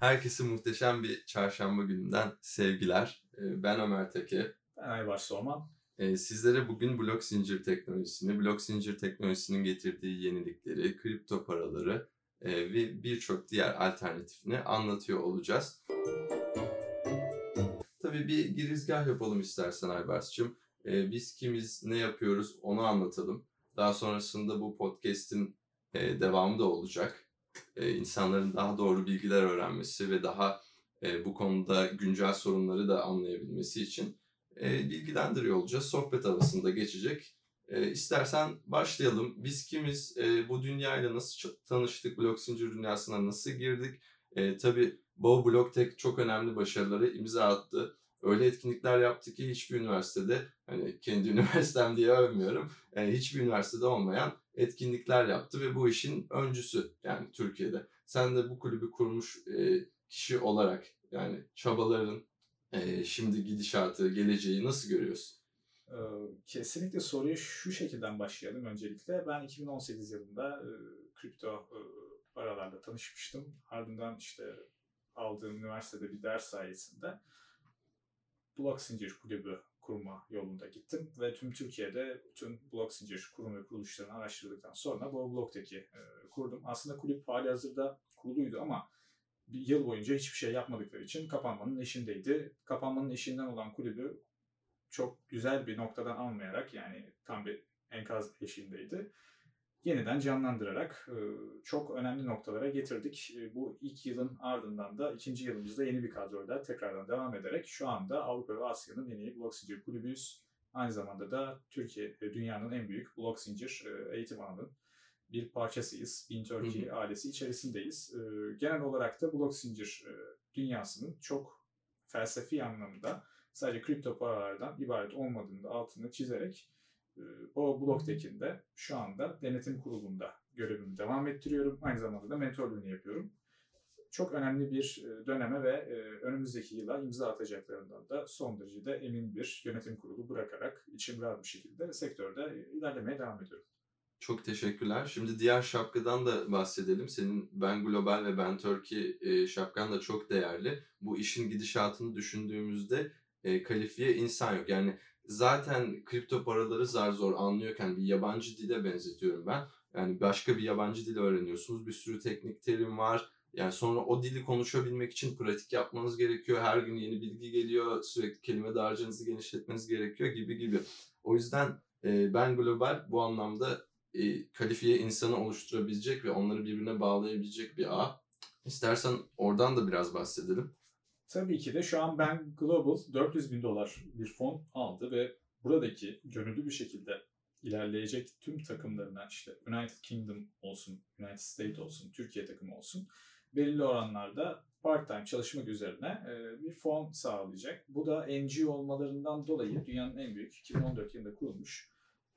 Herkese muhteşem bir çarşamba gününden sevgiler. Ee, ben Ömer Teke. Ben Aybars Sorman. Ee, sizlere bugün blok zincir teknolojisini, blok zincir teknolojisinin getirdiği yenilikleri, kripto paraları e, ve birçok diğer alternatifini anlatıyor olacağız. Tabii bir girizgah yapalım istersen Aybars'cığım. Ee, biz kimiz, ne yapıyoruz onu anlatalım. Daha sonrasında bu podcast'in e, devamı da olacak e, insanların daha doğru bilgiler öğrenmesi ve daha e, bu konuda güncel sorunları da anlayabilmesi için e, bilgilendiriyor olacağız. Sohbet arasında geçecek. E, istersen başlayalım. Biz kimiz? E, bu dünyayla nasıl tanıştık? Blok zincir dünyasına nasıl girdik? E, tabii Bow Block çok önemli başarıları imza attı. Öyle etkinlikler yaptı ki hiçbir üniversitede, hani kendi üniversitem diye övmüyorum, yani hiçbir üniversitede olmayan etkinlikler yaptı ve bu işin öncüsü yani Türkiye'de. Sen de bu kulübü kurmuş e, kişi olarak yani çabaların e, şimdi gidişatı, geleceği nasıl görüyorsun? Kesinlikle soruyu şu şekilden başlayalım öncelikle. Ben 2018 yılında e, kripto e, paralarla tanışmıştım. Ardından işte aldığım üniversitede bir ders sayesinde Blok Zincir Kulübü kurma yolunda gittim ve tüm Türkiye'de tüm blok zincir kurum ve kuruluşlarını araştırdıktan sonra bu bloktaki e, kurdum. Aslında kulüp hali hazırda kuruluydu ama bir yıl boyunca hiçbir şey yapmadıkları için kapanmanın eşindeydi. Kapanmanın eşinden olan kulübü çok güzel bir noktadan almayarak yani tam bir enkaz eşiğindeydi yeniden canlandırarak çok önemli noktalara getirdik. Bu ilk yılın ardından da ikinci yılımızda yeni bir kadroyla tekrardan devam ederek şu anda Avrupa ve Asya'nın en iyi blok zincir kulübüyüz. Aynı zamanda da Türkiye dünyanın en büyük blok zincir eğitim alanının bir parçasıyız. Bin Turkey ailesi içerisindeyiz. Genel olarak da blok zincir dünyasının çok felsefi anlamda sadece kripto paralardan ibaret olmadığını da altını çizerek o Blocktek'inde şu anda denetim kurulunda görevimi devam ettiriyorum. Aynı zamanda da mentorluğunu yapıyorum. Çok önemli bir e, döneme ve e, önümüzdeki yıla imza atacaklarından da son derece de emin bir yönetim kurulu bırakarak içim rahat bir şekilde sektörde ilerlemeye devam ediyorum. Çok teşekkürler. Şimdi diğer şapkadan da bahsedelim. Senin Ben Global ve Ben Turkey e, şapkan da çok değerli. Bu işin gidişatını düşündüğümüzde kalifiye insan yok. Yani zaten kripto paraları zar zor anlıyorken bir yabancı dile benzetiyorum ben. Yani başka bir yabancı dil öğreniyorsunuz. Bir sürü teknik terim var. Yani sonra o dili konuşabilmek için pratik yapmanız gerekiyor. Her gün yeni bilgi geliyor. Sürekli kelime dağarcığınızı genişletmeniz gerekiyor gibi gibi. O yüzden e, ben global bu anlamda e, kalifiye insanı oluşturabilecek ve onları birbirine bağlayabilecek bir ağ. İstersen oradan da biraz bahsedelim. Tabii ki de şu an ben Global 400 bin dolar bir fon aldı ve buradaki gönüllü bir şekilde ilerleyecek tüm takımlarına işte United Kingdom olsun, United States olsun, Türkiye takımı olsun belirli oranlarda part-time çalışmak üzerine bir fon sağlayacak. Bu da NGO olmalarından dolayı dünyanın en büyük 2014 yılında kurulmuş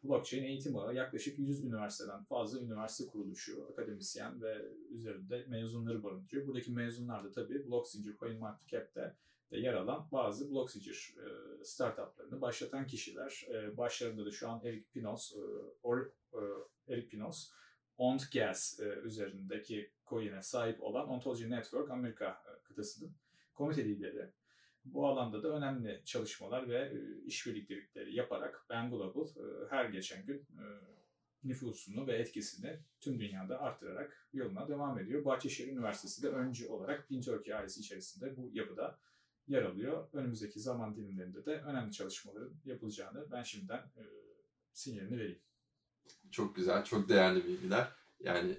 blockchain eğitim ağı yaklaşık 100 üniversiteden fazla üniversite kuruluşu, akademisyen ve üzerinde mezunları barındırıyor. Buradaki mezunlar da tabii blok zincir CoinMarketCap'te de yer alan bazı blok zincir e, startuplarını başlatan kişiler. E, başlarında da şu an Eric Pinos, e, or, Eric Pinos, Ont Gas üzerindeki coin'e sahip olan Ontology Network Amerika kıtasının komite lideri. Bu alanda da önemli çalışmalar ve e, işbirlikleri yaparak Ben Global e, her geçen gün e, nüfusunu ve etkisini tüm dünyada arttırarak yoluna devam ediyor. Bahçeşehir Üniversitesi de öncü olarak Bin ailesi içerisinde bu yapıda yer alıyor. Önümüzdeki zaman dilimlerinde de önemli çalışmaların yapılacağını ben şimdiden sinyalini vereyim. Çok güzel, çok değerli bilgiler. Yani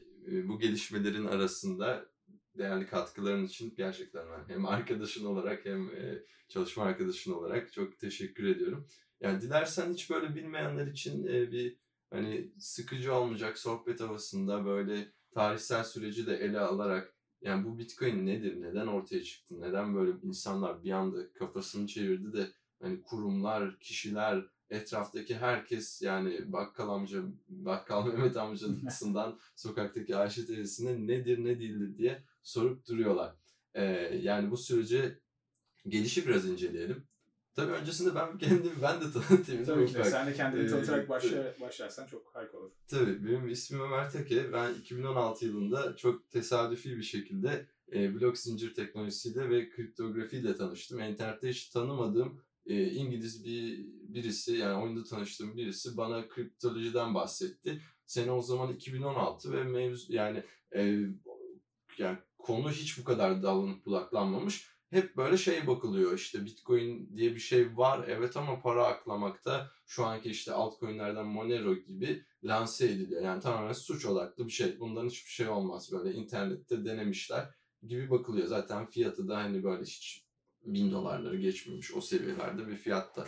bu gelişmelerin arasında değerli katkıların için gerçekten ben hem arkadaşın olarak hem e, çalışma arkadaşın olarak çok teşekkür ediyorum. Yani dilersen hiç böyle bilmeyenler için e, bir hani sıkıcı olmayacak sohbet havasında böyle tarihsel süreci de ele alarak yani bu Bitcoin nedir? Neden ortaya çıktı? Neden böyle insanlar bir anda kafasını çevirdi de hani kurumlar, kişiler, etraftaki herkes yani bakkal amca, bakkal Mehmet amcasından sokaktaki Ayşe teyzesine nedir ne değildir diye sorup duruyorlar. Ee, yani bu süreci gelişi biraz inceleyelim. Tabii öncesinde ben kendimi ben de tanıtayım. Tabii ki de. Sen de kendini tanıtarak başla, başlarsan çok harika olur. Tabii benim ismim Ömer Teke. Ben 2016 yılında çok tesadüfi bir şekilde e, blok zincir teknolojisiyle ve kriptografiyle tanıştım. İnternette hiç tanımadığım e, İngiliz bir birisi yani oyunda tanıştığım birisi bana kriptolojiden bahsetti. Sene o zaman 2016 ve mevzu yani e, yani konu hiç bu kadar dallanıp budaklanmamış. Hep böyle şey bakılıyor işte Bitcoin diye bir şey var evet ama para aklamakta şu anki işte altcoin'lerden Monero gibi lanse ediliyor. Yani tamamen suç odaklı bir şey. Bundan hiçbir şey olmaz böyle internette denemişler gibi bakılıyor. Zaten fiyatı da hani böyle hiç bin dolarları geçmemiş o seviyelerde bir fiyatta.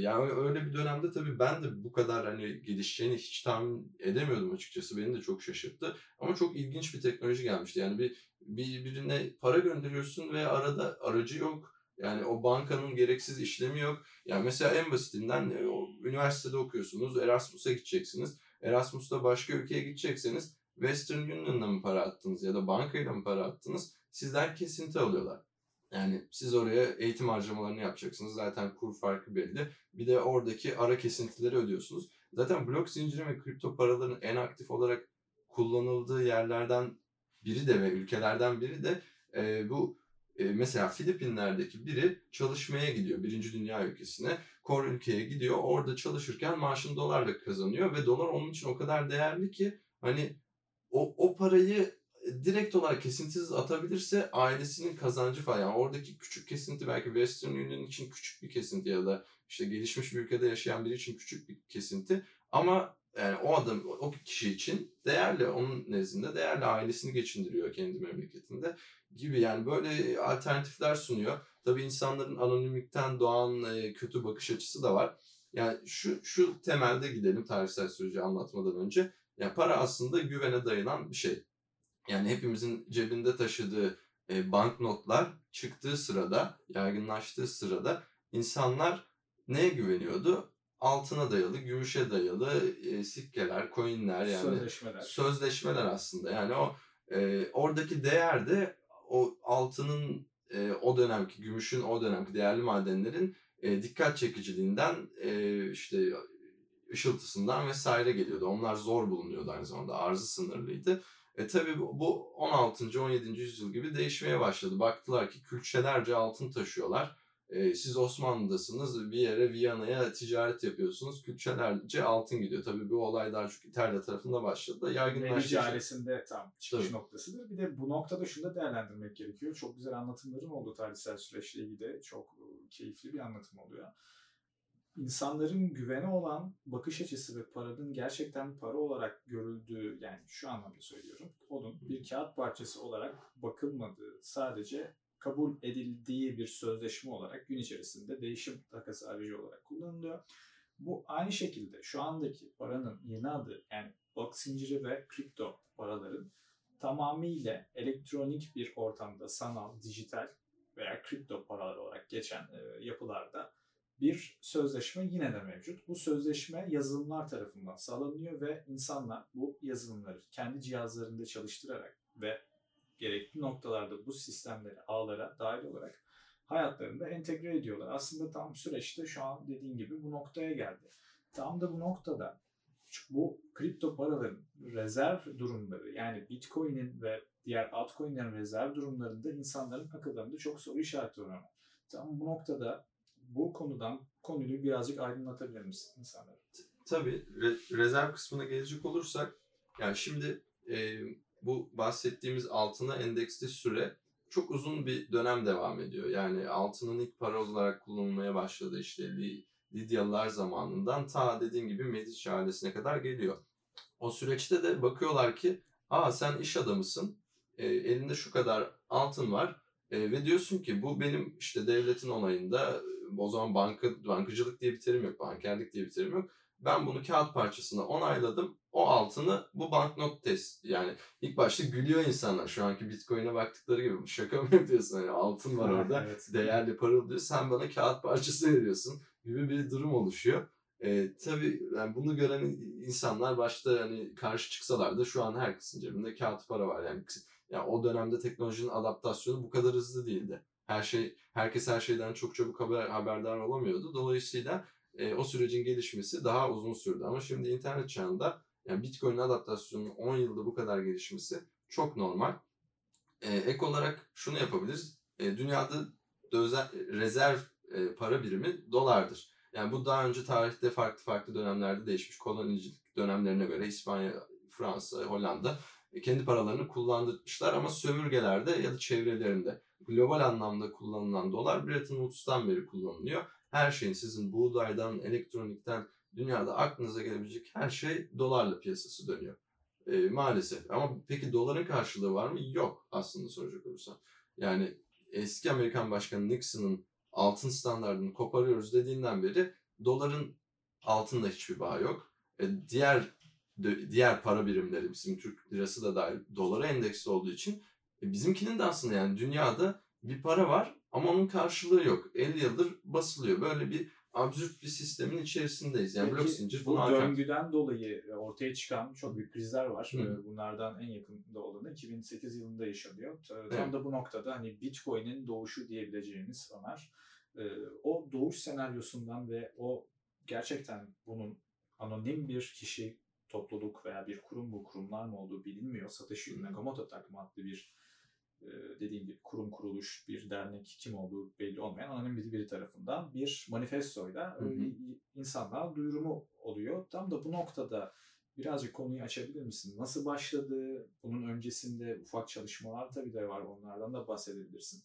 Yani öyle bir dönemde tabii ben de bu kadar hani gelişeceğini hiç tahmin edemiyordum açıkçası. Beni de çok şaşırttı. Ama çok ilginç bir teknoloji gelmişti. Yani bir, bir birine para gönderiyorsun ve arada aracı yok. Yani o bankanın gereksiz işlemi yok. Yani mesela en basitinden e, o, üniversitede okuyorsunuz, Erasmus'a gideceksiniz. Erasmus'ta başka ülkeye gidecekseniz Western Union'la mı para attınız ya da bankayla mı para attınız? Sizden kesinti alıyorlar. Yani siz oraya eğitim harcamalarını yapacaksınız. Zaten kur farkı belli. Bir de oradaki ara kesintileri ödüyorsunuz. Zaten blok zinciri ve kripto paraların en aktif olarak kullanıldığı yerlerden biri de ve ülkelerden biri de e, bu e, mesela Filipinler'deki biri çalışmaya gidiyor birinci dünya ülkesine. Kor ülkeye gidiyor. Orada çalışırken maaşını dolarla kazanıyor ve dolar onun için o kadar değerli ki hani o, o parayı direkt olarak kesintisiz atabilirse ailesinin kazancı falan. Yani oradaki küçük kesinti belki Western Union için küçük bir kesinti ya da işte gelişmiş bir ülkede yaşayan biri için küçük bir kesinti. Ama yani o adam, o kişi için değerli, onun nezdinde değerli ailesini geçindiriyor kendi memleketinde gibi yani böyle alternatifler sunuyor. Tabii insanların anonimlikten doğan kötü bakış açısı da var. Yani şu şu temelde gidelim tarihsel süreci anlatmadan önce. Yani para aslında güvene dayanan bir şey. Yani hepimizin cebinde taşıdığı e, banknotlar çıktığı sırada, yaygınlaştığı sırada insanlar neye güveniyordu? Altına dayalı, gümüşe dayalı e, sikkeler, coinler yani Sözleşmeler. sözleşmeler aslında. Yani o e, oradaki değer de o altının e, o dönemki gümüşün o dönemki değerli madenlerin e, dikkat çekiciliğinden e, işte ışıltısından vesaire geliyordu. Onlar zor bulunuyordu aynı zamanda. Arzı sınırlıydı. E tabi bu 16. 17. yüzyıl gibi değişmeye başladı. Baktılar ki külçelerce altın taşıyorlar. E, siz Osmanlı'dasınız bir yere Viyana'ya ticaret yapıyorsunuz. Külçelerce altın gidiyor. Tabi bu olay daha çok İtalya tarafında başladı. Yaygınlaştı. Medici ailesinde tam çıkış Tabii. noktasıdır. Bir de bu noktada şunu da değerlendirmek gerekiyor. Çok güzel anlatımların oldu tarihsel süreçle ilgili. Çok e, keyifli bir anlatım oluyor. İnsanların güvene olan bakış açısı ve paranın gerçekten para olarak görüldüğü yani şu anlamda söylüyorum. Onun bir kağıt parçası olarak bakılmadığı sadece kabul edildiği bir sözleşme olarak gün içerisinde değişim takası aracı olarak kullanılıyor. Bu aynı şekilde şu andaki paranın yeni adı yani blok zinciri ve kripto paraların tamamıyla elektronik bir ortamda sanal, dijital veya kripto paralar olarak geçen e, yapılarda bir sözleşme yine de mevcut. Bu sözleşme yazılımlar tarafından sağlanıyor ve insanlar bu yazılımları kendi cihazlarında çalıştırarak ve gerekli noktalarda bu sistemleri ağlara dahil olarak hayatlarında entegre ediyorlar. Aslında tam süreçte şu an dediğin gibi bu noktaya geldi. Tam da bu noktada bu kripto paraların rezerv durumları yani Bitcoin'in ve diğer altcoin'lerin rezerv durumlarında insanların akıllarında çok soru işareti var. Tam bu noktada bu konudan konuyu birazcık aydınlatabilir misin insanlara? Tabii re- rezerv kısmına gelecek olursak yani şimdi e, bu bahsettiğimiz altına endeksli süre çok uzun bir dönem devam ediyor. Yani altının ilk para olarak kullanılmaya başladı işte Li- Lidyalılar zamanından ta dediğim gibi Medici ailesine kadar geliyor. O süreçte de bakıyorlar ki aa sen iş adamısın e, elinde şu kadar altın var e, ve diyorsun ki bu benim işte devletin onayında o zaman banka, bankacılık diye bir terim yok, bankerlik diye bir terim yok. Ben bunu kağıt parçasına onayladım. O altını bu banknot test yani ilk başta gülüyor insanlar şu anki bitcoin'e baktıkları gibi şaka mı yapıyorsun hani altın var orada Evet. değerli parıldıyor sen bana kağıt parçası veriyorsun gibi bir durum oluşuyor. Ee, tabii yani bunu gören insanlar başta hani karşı çıksalar da şu an herkesin cebinde kağıt para var yani. yani o dönemde teknolojinin adaptasyonu bu kadar hızlı değildi. Her şey herkes her şeyden çok çabuk haber, haberdar olamıyordu. Dolayısıyla e, o sürecin gelişmesi daha uzun sürdü. Ama şimdi internet çağında yani Bitcoin adaptasyonunun 10 yılda bu kadar gelişmesi çok normal. E, ek olarak şunu yapabiliriz. E, dünyada özel, rezerv e, para birimi dolardır. Yani bu daha önce tarihte farklı farklı dönemlerde değişmiş. Kolonicilik dönemlerine göre İspanya, Fransa, Hollanda e, kendi paralarını kullandırmışlar ama sömürgelerde ya da çevrelerinde global anlamda kullanılan dolar Bretton Woods'tan beri kullanılıyor. Her şeyin sizin buğdaydan, elektronikten, dünyada aklınıza gelebilecek her şey dolarla piyasası dönüyor. E, maalesef. Ama peki doların karşılığı var mı? Yok aslında soracak olursan. Yani eski Amerikan Başkanı Nixon'ın altın standartını koparıyoruz dediğinden beri doların altında hiçbir bağ yok. E, diğer diğer para birimleri bizim Türk lirası da dahil dolara endeksli olduğu için e, bizimkinin de aslında yani dünyada bir para var ama onun karşılığı yok. 50 yıldır basılıyor. Böyle bir absürt bir sistemin içerisindeyiz. Yani blok zincir bu döngüden dolayı ortaya çıkan çok büyük krizler var. Hı. Bunlardan en yakında olanı 2008 yılında yaşanıyor. Tam evet. da bu noktada hani Bitcoin'in doğuşu diyebileceğimiz Ömer. O doğuş senaryosundan ve o gerçekten bunun anonim bir kişi topluluk veya bir kurum bu kurumlar mı olduğu bilinmiyor. Satoshi Nakamoto takımı adlı bir e, dediğim gibi kurum kuruluş bir dernek kim olduğu belli olmayan anonim biri, biri tarafından bir manifestoyla hı hı. insanlığa duyurumu oluyor. Tam da bu noktada birazcık konuyu açabilir misin? Nasıl başladı? Bunun öncesinde ufak çalışmalar tabii de var. Onlardan da bahsedebilirsin.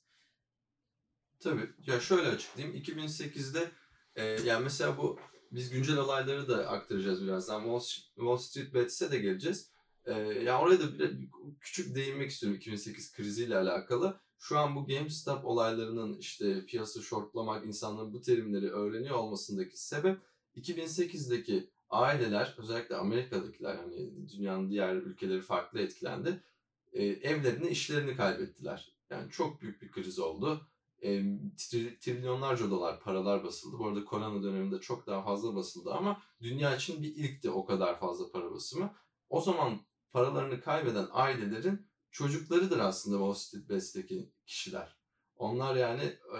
Tabii. Ya şöyle açıklayayım. 2008'de e, yani mesela bu biz güncel olayları da aktaracağız birazdan. Wall, Wall Street Bets'e de geleceğiz. Ee, ya oraya da bir, küçük değinmek istiyorum 2008 kriziyle alakalı. Şu an bu GameStop olaylarının işte piyasa shortlamak, insanların bu terimleri öğreniyor olmasındaki sebep 2008'deki aileler, özellikle Amerika'dakiler hani dünyanın diğer ülkeleri farklı etkilendi. E, evlerini, işlerini kaybettiler. Yani çok büyük bir kriz oldu. E, trilyonlarca dolar paralar basıldı. Bu arada korona döneminde çok daha fazla basıldı ama dünya için bir ilkti o kadar fazla para basımı. O zaman paralarını kaybeden ailelerin çocuklarıdır aslında Wall Street Best'teki kişiler. Onlar yani e,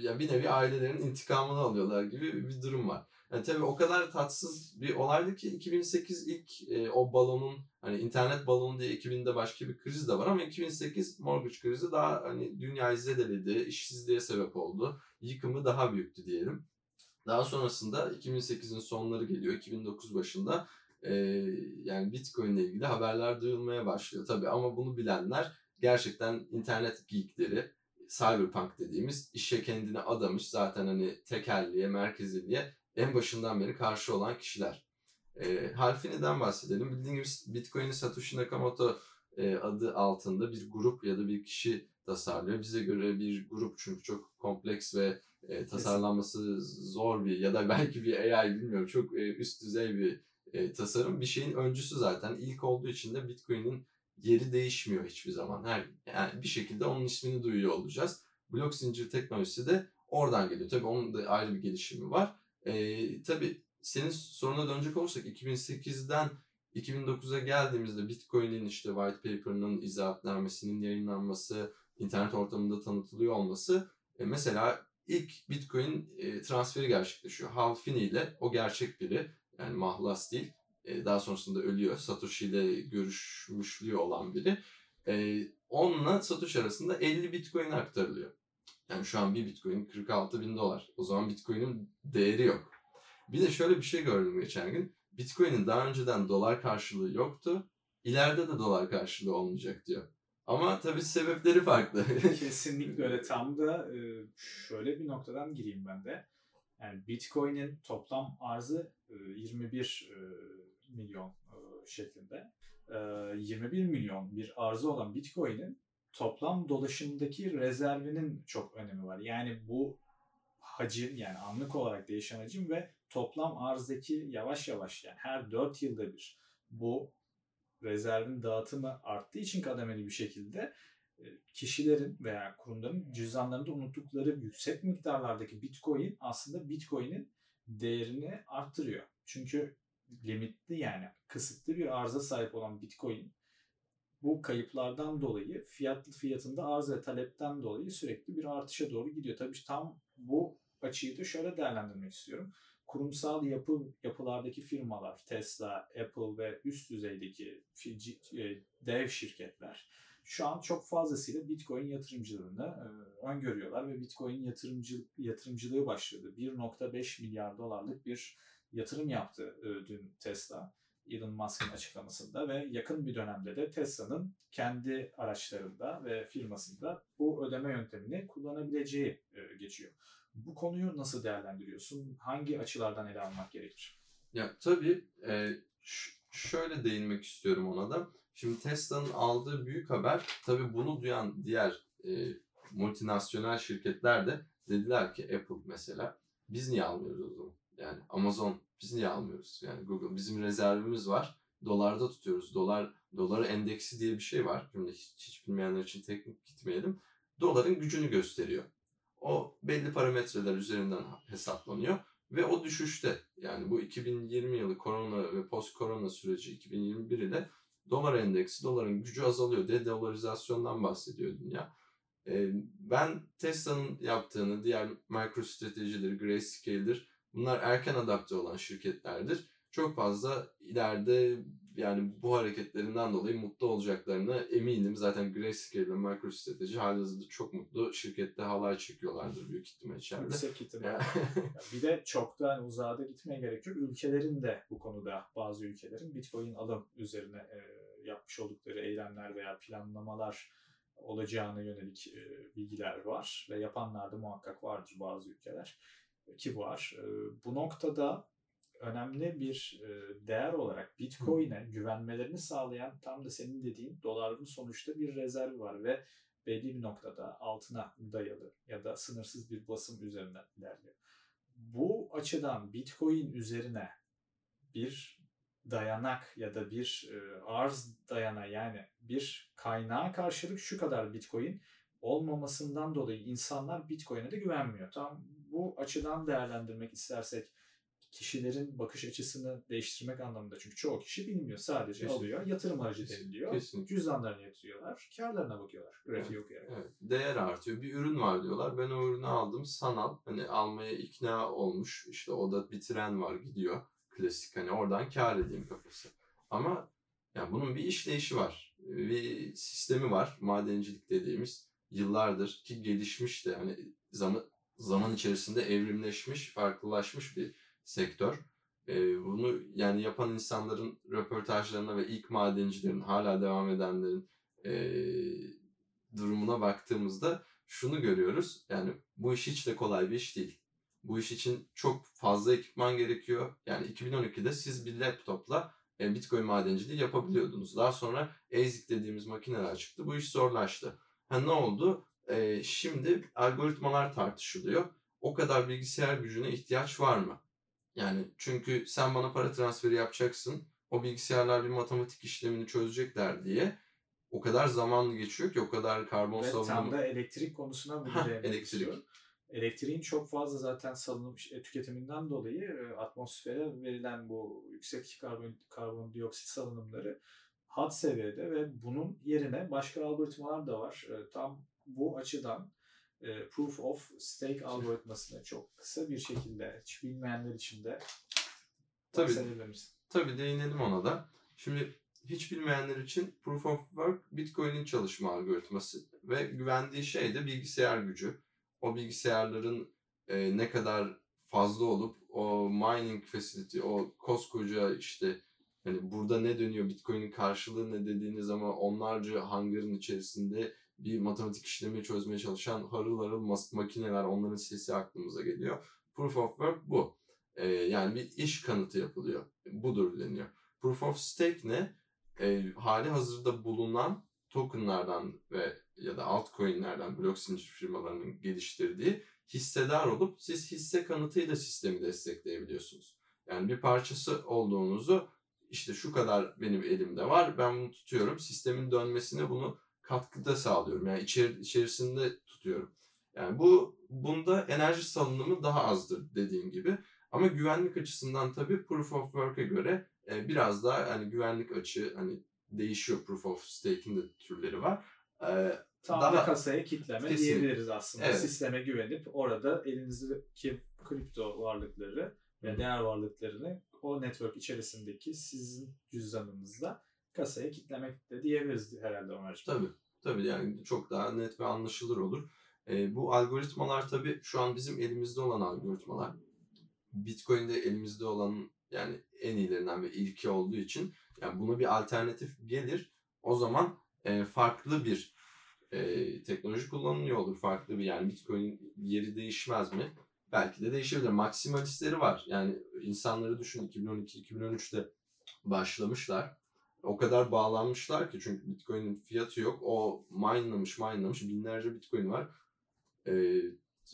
ya bir nevi ailelerin intikamını alıyorlar gibi bir durum var. Yani tabii o kadar tatsız bir olaydı ki 2008 ilk e, o balonun hani internet balonu diye 2000'de başka bir kriz de var ama 2008 mortgage krizi daha hani dünyayı zedeledi, işsizliğe sebep oldu. Yıkımı daha büyüktü diyelim. Daha sonrasında 2008'in sonları geliyor. 2009 başında e, yani Bitcoin ile ilgili haberler duyulmaya başlıyor tabii ama bunu bilenler gerçekten internet geekleri, cyberpunk dediğimiz işe kendini adamış zaten hani tekelliğe, merkeziliğe en başından beri karşı olan kişiler. E, Halfini'den bahsedelim. Bildiğiniz gibi Bitcoin'i Satoshi Nakamoto e, adı altında bir grup ya da bir kişi tasarlıyor. Bize göre bir grup çünkü çok kompleks ve e, tasarlanması zor bir ya da belki bir AI bilmiyorum çok e, üst düzey bir e, tasarım bir şeyin öncüsü zaten. İlk olduğu için de Bitcoin'in yeri değişmiyor hiçbir zaman. Her yani bir şekilde onun ismini duyuyor olacağız. Blok zincir teknolojisi de oradan geliyor. Tabii onun da ayrı bir gelişimi var. E, tabii senin soruna dönecek olursak 2008'den 2009'a geldiğimizde Bitcoin'in işte white paper'ının izahatnamesinin yayınlanması, internet ortamında tanıtılıyor olması e, mesela ilk Bitcoin e, transferi gerçekleşiyor. Hal Finney ile o gerçek biri yani mahlas değil. E, daha sonrasında ölüyor. Satoshi ile görüşmüşlüğü olan biri. E, onunla Satoshi arasında 50 Bitcoin aktarılıyor. Yani şu an bir Bitcoin 46 bin dolar. O zaman Bitcoin'in değeri yok. Bir de şöyle bir şey gördüm geçen gün. Bitcoin'in daha önceden dolar karşılığı yoktu. İleride de dolar karşılığı olmayacak diyor. Ama tabii sebepleri farklı. Kesinlikle öyle. Tam da e, şöyle bir noktadan gireyim ben de. Yani Bitcoin'in toplam arzı 21 e, e, milyon şeklinde. 21 milyon bir arzı olan Bitcoin'in toplam dolaşımdaki rezervinin çok önemi var. Yani bu hacim yani anlık olarak değişen hacim ve toplam arzdaki yavaş yavaş yani her 4 yılda bir bu rezervin dağıtımı arttığı için kademeli bir şekilde e, kişilerin veya kurumların cüzdanlarında unuttukları yüksek miktarlardaki bitcoin aslında bitcoin'in değerini arttırıyor. Çünkü limitli yani kısıtlı bir arıza sahip olan bitcoin bu kayıplardan dolayı fiyatlı fiyatında arz ve talepten dolayı sürekli bir artışa doğru gidiyor. Tabii tam bu açıyı da şöyle değerlendirmek istiyorum. Kurumsal yapı yapılardaki firmalar, Tesla, Apple ve üst düzeydeki e, dev şirketler şu an çok fazlasıyla Bitcoin yatırımcılığını e, öngörüyorlar ve Bitcoin yatırımcı, yatırımcılığı başladı. 1.5 milyar dolarlık bir yatırım yaptı e, dün Tesla. Elon Musk'ın açıklamasında ve yakın bir dönemde de Tesla'nın kendi araçlarında ve firmasında bu ödeme yöntemini kullanabileceği e, geçiyor. Bu konuyu nasıl değerlendiriyorsun? Hangi açılardan ele almak gerekir? Ya tabii e, şöyle değinmek istiyorum ona da. Şimdi Tesla'nın aldığı büyük haber tabii bunu duyan diğer e, multinasyonel şirketler de dediler ki Apple mesela biz niye almıyoruz o zaman? Yani Amazon biz niye almıyoruz? Yani Google bizim rezervimiz var. Dolarda tutuyoruz. Dolar doları endeksi diye bir şey var. Şimdi hiç, hiç bilmeyenler için teknik gitmeyelim. Doların gücünü gösteriyor. O belli parametreler üzerinden hesaplanıyor ve o düşüşte yani bu 2020 yılı korona ve post korona süreci 2021 ile dolar endeksi, doların gücü azalıyor. De-dolarizasyondan bahsediyor dünya. Ee, ben Tesla'nın yaptığını, diğer MicroStrategy'dir, Grayscale'dir bunlar erken adapte olan şirketlerdir. Çok fazla ileride yani bu hareketlerinden dolayı mutlu olacaklarına eminim. Zaten Grayscale ve MicroStrategy halihazırda çok mutlu. Şirkette halay çekiyorlardır büyük ihtimal içeride. Yüksek ihtimal. bir de çok da uzağa da gitmeye gerek yok. Ülkelerin de bu konuda bazı ülkelerin Bitcoin alım üzerine e, yapmış oldukları eylemler veya planlamalar olacağına yönelik e, bilgiler var ve yapanlar da muhakkak vardır bazı ülkeler ki var. E, bu noktada önemli bir e, değer olarak Bitcoin'e güvenmelerini sağlayan tam da senin dediğin doların sonuçta bir rezervi var ve belli bir noktada altına dayalı ya da sınırsız bir basım üzerinden ilerliyor. Bu açıdan Bitcoin üzerine bir dayanak ya da bir e, arz dayana yani bir kaynağa karşılık şu kadar Bitcoin olmamasından dolayı insanlar Bitcoin'e de güvenmiyor. Tam bu açıdan değerlendirmek istersek kişilerin bakış açısını değiştirmek anlamında. Çünkü çoğu kişi bilmiyor. Sadece Kesinlikle. alıyor, yatırım aracı Kesinlikle. deniliyor. Kesinlikle. Cüzdanlarını yatırıyorlar, karlarına bakıyorlar. Grafiği evet. okuyarak. Evet. Değer artıyor. Bir ürün var diyorlar. Ben o ürünü aldım. Sanal. Hani almaya ikna olmuş. İşte o da bir tren var gidiyor. Klasik hani oradan kar edeyim kafası. Ama yani bunun bir işleyişi var. Bir sistemi var. Madencilik dediğimiz yıllardır ki gelişmiş de hani zaman zaman içerisinde evrimleşmiş, farklılaşmış bir sektör. E, bunu yani yapan insanların röportajlarına ve ilk madencilerin hala devam edenlerin e, durumuna baktığımızda şunu görüyoruz. Yani bu iş hiç de kolay bir iş değil. Bu iş için çok fazla ekipman gerekiyor. Yani 2012'de siz bir laptopla e, Bitcoin madenciliği yapabiliyordunuz. Daha sonra ASIC dediğimiz makineler çıktı. Bu iş zorlaştı. Ha ne oldu? E, şimdi algoritmalar tartışılıyor. O kadar bilgisayar gücüne ihtiyaç var mı? Yani çünkü sen bana para transferi yapacaksın. O bilgisayarlar bir matematik işlemini çözecekler diye o kadar zaman geçiyor ki o kadar karbon Ve salınımı. tam da elektrik konusuna bunu ha, elektrik. Istiyor. Elektriğin çok fazla zaten salınmış e, tüketiminden dolayı e, atmosfere verilen bu yüksek karbon karbondioksit salınımları had seviyede ve bunun yerine başka algoritmalar da var. E, tam bu açıdan e, Proof of Stake algoritmasını çok kısa bir şekilde hiç bilmeyenler için de tabii, tabii değinelim ona da. Şimdi hiç bilmeyenler için Proof of Work Bitcoin'in çalışma algoritması ve güvendiği şey de bilgisayar gücü. O bilgisayarların e, ne kadar fazla olup o mining facility, o koskoca işte hani burada ne dönüyor Bitcoin'in karşılığı ne dediğiniz zaman onlarca hangarın içerisinde bir matematik işlemi çözmeye çalışan harıl harıl makineler, onların sesi aklımıza geliyor. Proof of Work bu. Ee, yani bir iş kanıtı yapılıyor. Budur deniyor. Proof of Stake ne? Ee, hali hazırda bulunan tokenlardan ve ya da altcoin'lerden blok zincir firmalarının geliştirdiği hissedar olup siz hisse kanıtıyla sistemi destekleyebiliyorsunuz. Yani bir parçası olduğunuzu işte şu kadar benim elimde var ben bunu tutuyorum sistemin dönmesine bunu katkıda sağlıyorum. Yani içeri, içerisinde tutuyorum. Yani bu bunda enerji salınımı daha azdır dediğim gibi. Ama güvenlik açısından tabii Proof of Work'e göre e, biraz daha hani güvenlik açı hani değişiyor. Proof of Stake'in de türleri var. E, Tam daha kasaya kitleme kesin. diyebiliriz aslında. Evet. Sisteme güvenip orada elinizdeki kripto varlıkları ve değer varlıklarını o network içerisindeki sizin cüzdanınızla kasaya kitlemek de diyebiliriz herhalde Ömerciğim. Tabii. Tabii yani çok daha net ve anlaşılır olur. E, bu algoritmalar tabii şu an bizim elimizde olan algoritmalar. Bitcoin'de elimizde olan yani en iyilerinden ve ilki olduğu için yani buna bir alternatif gelir. O zaman e, farklı bir e, teknoloji kullanılıyor olur. Farklı bir yani Bitcoin yeri değişmez mi? Belki de değişebilir. Maksimalistleri var. Yani insanları düşün 2012-2013'te başlamışlar. O kadar bağlanmışlar ki çünkü Bitcoin'in fiyatı yok. O minelamış minelamış binlerce Bitcoin var. Ee,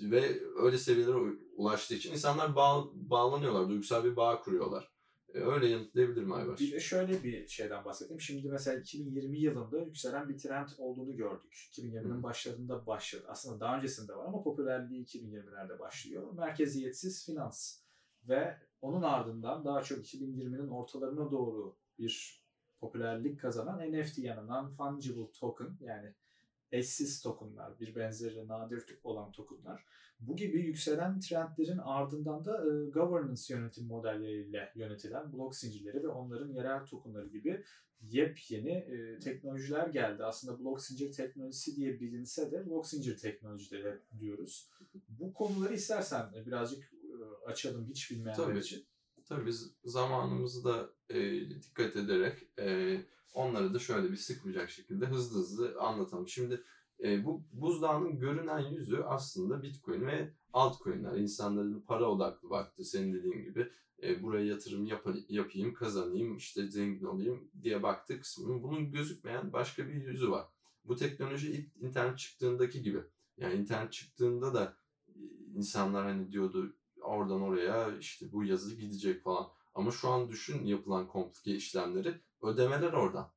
ve öyle seviyelere ulaştığı için insanlar bağ, bağlanıyorlar. Duygusal bir bağ kuruyorlar. Ee, öyle yanıtlayabilirim Aybaş. Bir de şöyle bir şeyden bahsedeyim. Şimdi mesela 2020 yılında yükselen bir trend olduğunu gördük. 2020'nin başlarında başladı. Aslında daha öncesinde var ama popülerliği 2020'lerde başlıyor. Merkeziyetsiz finans. Ve onun ardından daha çok 2020'nin ortalarına doğru bir popülerlik kazanan NFT yanından fungible token yani eşsiz tokenlar, bir benzeri nadir olan tokenlar. Bu gibi yükselen trendlerin ardından da e, governance yönetim modelleriyle yönetilen blok zincirleri ve onların yerel tokenları gibi yepyeni e, teknolojiler geldi. Aslında blok zincir teknolojisi diye bilinse de blok zincir teknolojileri diyoruz. Bu konuları istersen birazcık e, açalım hiç bilmeyenler Tabii. için. Tabii biz zamanımızı da e, dikkat ederek e, onları da şöyle bir sıkmayacak şekilde hızlı hızlı anlatalım. Şimdi e, bu buzdağının görünen yüzü aslında Bitcoin ve altcoin'ler. İnsanların para odaklı baktı senin dediğin gibi. E, buraya yatırım yap yapayım, kazanayım, işte zengin olayım diye baktığı kısmının bunun gözükmeyen başka bir yüzü var. Bu teknoloji ilk internet çıktığındaki gibi. Yani internet çıktığında da insanlar hani diyordu oradan oraya işte bu yazı gidecek falan. Ama şu an düşün yapılan komplike işlemleri ödemeler oradan.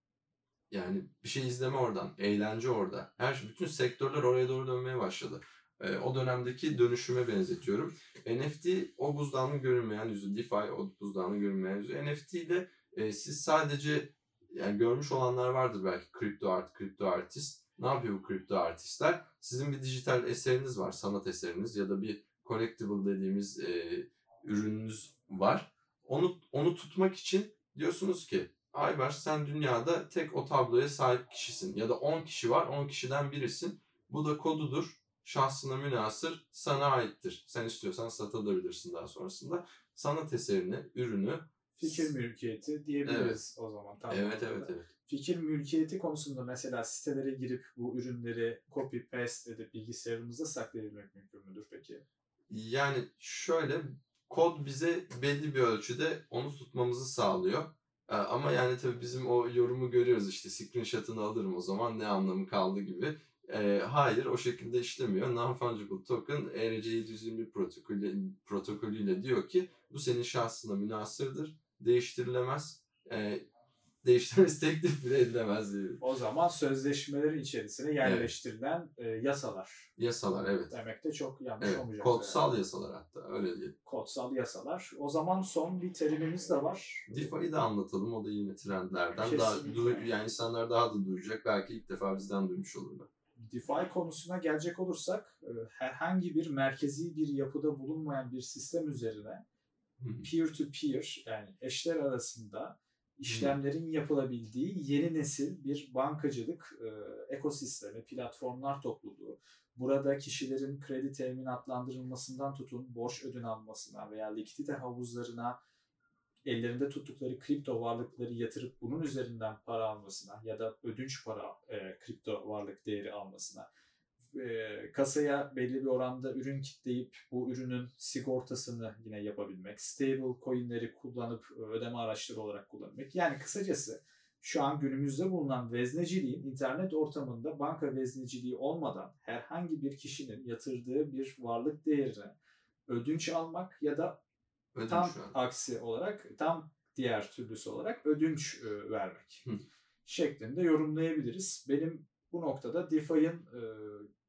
Yani bir şey izleme oradan, eğlence orada. Her şey, bütün sektörler oraya doğru dönmeye başladı. E, o dönemdeki dönüşüme benzetiyorum. NFT o buzdağının görünmeyen yüzü, DeFi o buzdağının görünmeyen yüzü. NFT ile e, siz sadece yani görmüş olanlar vardır belki kripto art, kripto artist. Ne yapıyor bu kripto artistler? Sizin bir dijital eseriniz var, sanat eseriniz ya da bir collectible dediğimiz e, ürününüz var. Onu onu tutmak için diyorsunuz ki Aybaş sen dünyada tek o tabloya sahip kişisin ya da 10 kişi var 10 kişiden birisin. Bu da kodudur. Şahsına münasır sana aittir. Sen istiyorsan satabilirsin daha sonrasında. Sanat eserini, ürünü Fikir mülkiyeti diyebiliriz o zaman. Tam evet evet evet. Fikir mülkiyeti konusunda mesela sitelere girip bu ürünleri copy paste edip bilgisayarımızda saklayabilmek mümkün müdür peki? Yani şöyle kod bize belli bir ölçüde onu tutmamızı sağlıyor. Ee, Ama yani tabii bizim o yorumu görüyoruz işte screenshot'ını alırım o zaman ne anlamı kaldı gibi. Ee, hayır o şekilde işlemiyor. Non-fungible token ERC721 protokolü, protokolüyle diyor ki bu senin şahsına münasırdır, değiştirilemez, e, değiştirmesi teklif bile edilemez diyor. O zaman sözleşmelerin içerisine yerleştirilen e, yasalar Yasalar evet. demek de çok yanlış Evet, olmayacak. kodsal yasalar hatta öyle diyelim. Kodsal yasalar. O zaman son bir terimimiz de var. DeFi'yi de anlatalım. O da yine trendlerden. Daha Kesinlikle. du- yani insanlar daha da duyacak. Belki ilk defa bizden duymuş olurlar. DeFi konusuna gelecek olursak e, herhangi bir merkezi bir yapıda bulunmayan bir sistem üzerine Hı hı. peer to peer yani eşler arasında işlemlerin yapılabildiği yeni nesil bir bankacılık e, ekosistemi, platformlar topluluğu. Burada kişilerin kredi teminatlandırılmasından tutun borç ödün almasına veya likidite havuzlarına ellerinde tuttukları kripto varlıkları yatırıp bunun üzerinden para almasına ya da ödünç para e, kripto varlık değeri almasına e, kasaya belli bir oranda ürün kitleyip bu ürünün sigortasını yine yapabilmek, stable coinleri kullanıp ödeme araçları olarak kullanmak. Yani kısacası şu an günümüzde bulunan vezneciliğin internet ortamında banka vezneciliği olmadan herhangi bir kişinin yatırdığı bir varlık değerine ödünç almak ya da Ödünç tam aksi olarak tam diğer türlüsü olarak ödünç e, vermek Hı. şeklinde yorumlayabiliriz. Benim bu noktada DeFi'nin e,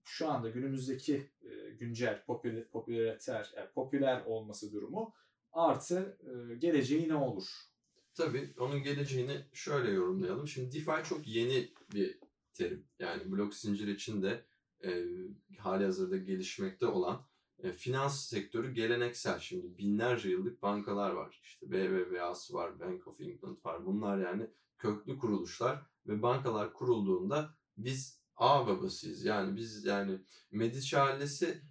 şu anda günümüzdeki e, güncel popüler, popüler, yani popüler olması durumu artı e, geleceği ne olur? Tabii onun geleceğini şöyle yorumlayalım. Şimdi DeFi çok yeni bir terim. Yani blok zincir içinde e, hali hazırda gelişmekte olan e, finans sektörü geleneksel. Şimdi binlerce yıllık bankalar var. İşte BBVA'sı var, Bank of England var. Bunlar yani köklü kuruluşlar ve bankalar kurulduğunda biz ağ babasıyız. Yani biz yani Medici ailesi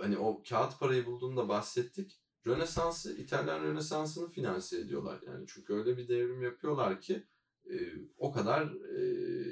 hani o kağıt parayı bulduğunda bahsettik. Rönesans'ı, İtalyan Rönesans'ını finanse ediyorlar. Yani çünkü öyle bir devrim yapıyorlar ki e, o kadar e,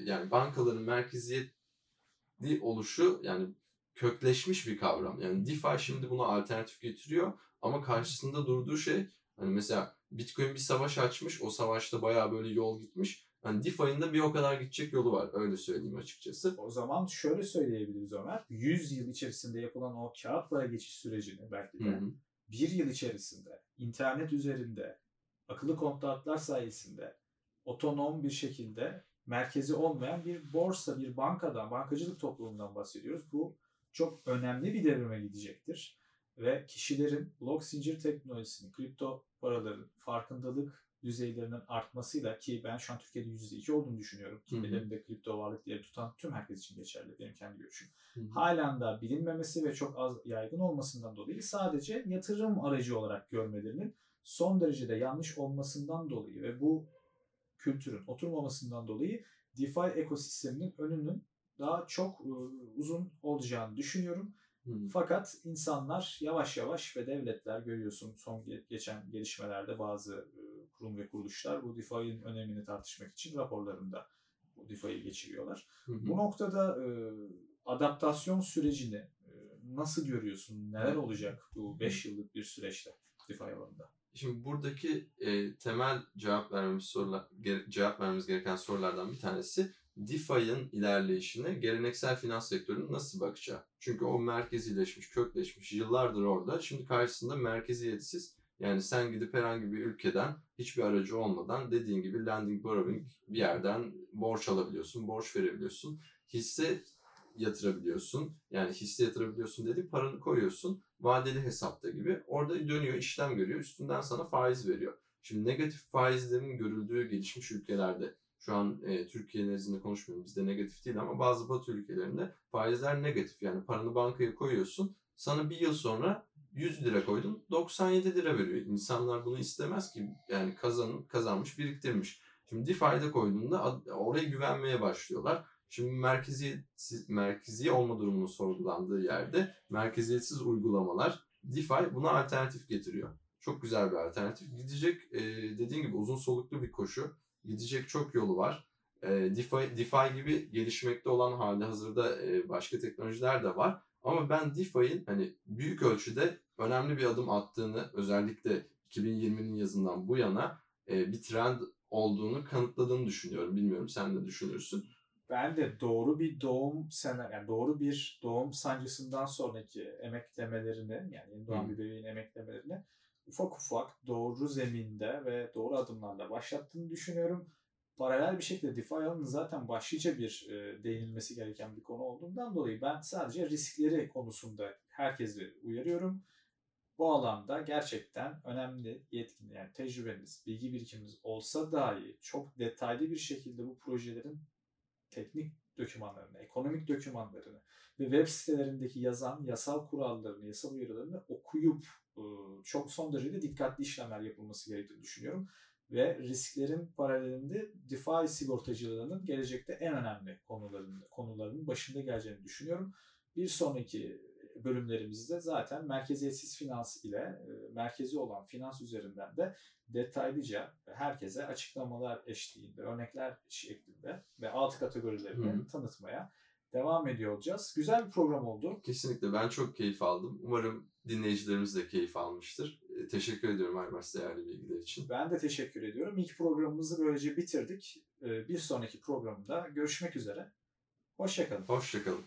yani bankaların merkeziyetli oluşu yani kökleşmiş bir kavram. Yani DeFi şimdi buna alternatif getiriyor ama karşısında durduğu şey hani mesela Bitcoin bir savaş açmış. O savaşta bayağı böyle yol gitmiş. Hani DeFi'nin de bir o kadar gidecek yolu var. Öyle söyleyeyim açıkçası. O zaman şöyle söyleyebiliriz Ömer. 100 yıl içerisinde yapılan o kağıt para geçiş sürecini belki de bir yıl içerisinde internet üzerinde akıllı kontratlar sayesinde otonom bir şekilde merkezi olmayan bir borsa, bir bankadan, bankacılık toplumundan bahsediyoruz. Bu çok önemli bir devrime gidecektir. Ve kişilerin blok zincir teknolojisini, kripto paraların farkındalık düzeylerinin artmasıyla ki ben şu an Türkiye'de %2 olduğunu düşünüyorum. Kimlerinde kripto varlık diye tutan tüm herkes için geçerli benim kendi görüşüm. Halen da bilinmemesi ve çok az yaygın olmasından dolayı sadece yatırım aracı olarak görmelerinin son derecede yanlış olmasından dolayı ve bu kültürün oturmamasından dolayı DeFi ekosisteminin önünün daha çok e, uzun olacağını düşünüyorum. Fakat insanlar yavaş yavaş ve devletler görüyorsun son ge- geçen gelişmelerde bazı e, kurum ve kuruluşlar bu DeFi'nin önemini tartışmak için raporlarında bu DeFi'yi geçiriyorlar. Hı hı. Bu noktada e, adaptasyon sürecini e, nasıl görüyorsun? Neler olacak bu 5 yıllık bir süreçte DeFi alanında? Şimdi buradaki e, temel cevap vermemiz sorular ge- cevap vermemiz gereken sorulardan bir tanesi DeFi'nin ilerleyişine geleneksel finans sektörünün nasıl bakacağı. Çünkü o merkezileşmiş, kökleşmiş, yıllardır orada. Şimdi karşısında merkeziyetsiz yani sen gidip herhangi bir ülkeden hiçbir aracı olmadan dediğin gibi lending borrowing bir yerden borç alabiliyorsun, borç verebiliyorsun. Hisse yatırabiliyorsun. Yani hisse yatırabiliyorsun dedik paranı koyuyorsun. Vadeli hesapta gibi. Orada dönüyor, işlem görüyor. Üstünden sana faiz veriyor. Şimdi negatif faizlerin görüldüğü gelişmiş ülkelerde şu an e, Türkiye nezdinde konuşmuyorum. Bizde negatif değil ama bazı batı ülkelerinde faizler negatif. Yani paranı bankaya koyuyorsun. Sana bir yıl sonra 100 lira koydun 97 lira veriyor. İnsanlar bunu istemez ki. Yani kazan, kazanmış biriktirmiş. Şimdi DeFi'de koyduğunda oraya güvenmeye başlıyorlar. Şimdi merkeziyetsiz, merkezi olma durumunun sorgulandığı yerde merkeziyetsiz uygulamalar DeFi buna alternatif getiriyor. Çok güzel bir alternatif. Gidecek e, dediğin gibi uzun soluklu bir koşu. Gidecek çok yolu var. E, DeFi, DeFi gibi gelişmekte olan hali hazırda e, başka teknolojiler de var. Ama ben DeFi'nin hani büyük ölçüde önemli bir adım attığını özellikle 2020'nin yazından bu yana e, bir trend olduğunu kanıtladığını düşünüyorum. Bilmiyorum sen ne düşünürsün? Ben de doğru bir doğum sene, yani doğru bir doğum sancısından sonraki emeklemelerini, yani yeni doğan bir bebeğin emeklemelerini ufak ufak doğru zeminde ve doğru adımlarla başlattığını düşünüyorum. Paralel bir şekilde DeFi alanının zaten başlıca bir e, değinilmesi gereken bir konu olduğundan dolayı ben sadece riskleri konusunda herkesi uyarıyorum. Bu alanda gerçekten önemli yetkin yani tecrübeniz, bilgi birikiminiz olsa dahi çok detaylı bir şekilde bu projelerin teknik dokümanlarını, ekonomik dokümanlarını ve web sitelerindeki yazan yasal kurallarını, yasal uyarılarını okuyup e, çok son derecede dikkatli işlemler yapılması gerektiğini düşünüyorum. Ve risklerin paralelinde DeFi sigortacılığının gelecekte en önemli konuların, konularının başında geleceğini düşünüyorum. Bir sonraki bölümlerimizde zaten merkeziyetsiz finans ile e, merkezi olan finans üzerinden de detaylıca herkese açıklamalar eşliğinde, örnekler şeklinde ve alt kategorilerini hı. tanıtmaya devam ediyor olacağız. Güzel bir program oldu. Kesinlikle ben çok keyif aldım. Umarım dinleyicilerimiz de keyif almıştır. E, teşekkür ediyorum Aybars değerli bilgiler için. Ben de teşekkür ediyorum. İlk programımızı böylece bitirdik. E, Bir sonraki programda görüşmek üzere. Hoşçakalın. Hoşçakalın.